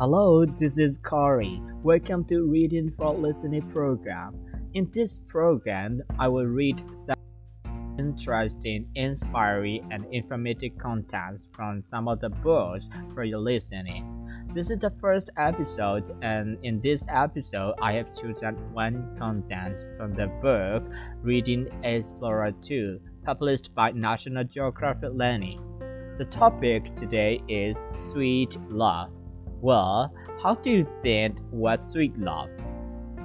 Hello, this is Corey. Welcome to Reading for Listening program. In this program, I will read some interesting, inspiring, and informative contents from some of the books for your listening. This is the first episode, and in this episode, I have chosen one content from the book Reading Explorer 2, published by National Geographic Learning. The topic today is sweet love. Well, how do you think was sweet love?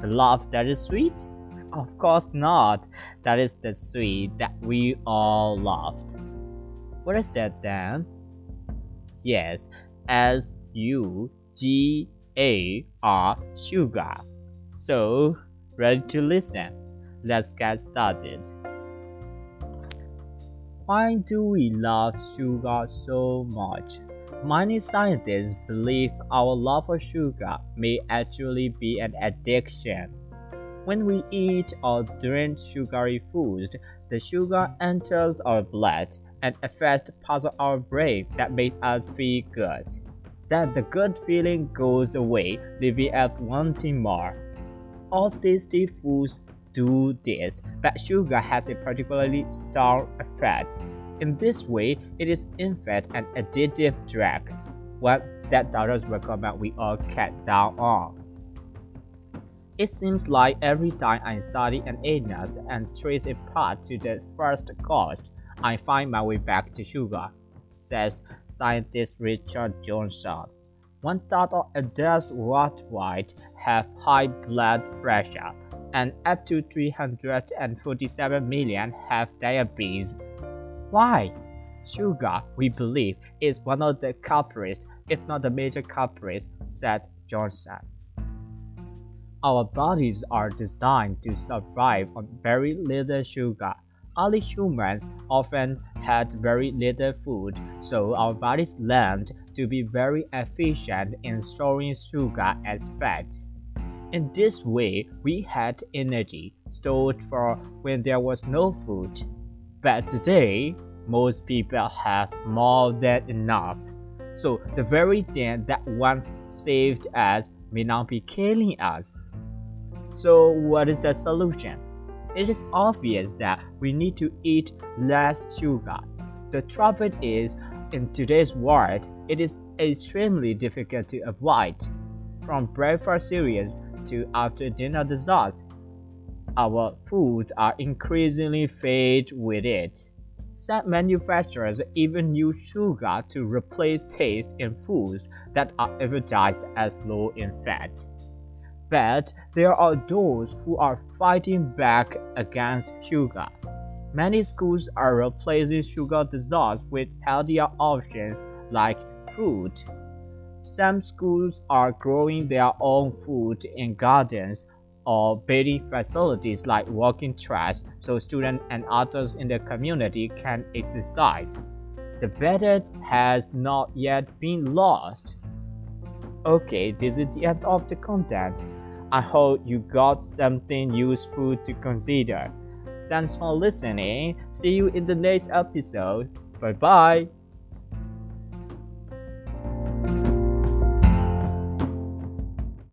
The love that is sweet? Of course not. That is the sweet that we all loved. What is that then? Yes, S U G A R sugar. So, ready to listen? Let's get started. Why do we love sugar so much? Many scientists believe our love for sugar may actually be an addiction. When we eat or drink sugary foods, the sugar enters our blood and affects parts of our brain that make us feel good. Then the good feeling goes away, leaving us wanting more. All tasty foods do this, but sugar has a particularly strong effect. In this way, it is in fact an addictive drug, what that doctors recommend we all cut down on. It seems like every time I study an illness and trace it path to the first cause, I find my way back to sugar, says scientist Richard Johnson. One third of adults worldwide have high blood pressure, and up to 347 million have diabetes why? Sugar, we believe, is one of the culprits, if not the major culprits, said Johnson. Our bodies are designed to survive on very little sugar. Early humans often had very little food, so our bodies learned to be very efficient in storing sugar as fat. In this way, we had energy stored for when there was no food. But today, most people have more than enough. So the very thing that once saved us may now be killing us. So what is the solution? It is obvious that we need to eat less sugar. The trouble is, in today's world, it is extremely difficult to avoid. From breakfast cereals to after dinner desserts, our foods are increasingly filled with it. Some manufacturers even use sugar to replace taste in foods that are advertised as low in fat. But there are those who are fighting back against sugar. Many schools are replacing sugar desserts with healthier options like fruit. Some schools are growing their own food in gardens or bathing facilities like walking tracks so students and others in the community can exercise. The battle has not yet been lost. Okay, this is the end of the content. I hope you got something useful to consider. Thanks for listening. See you in the next episode. Bye bye.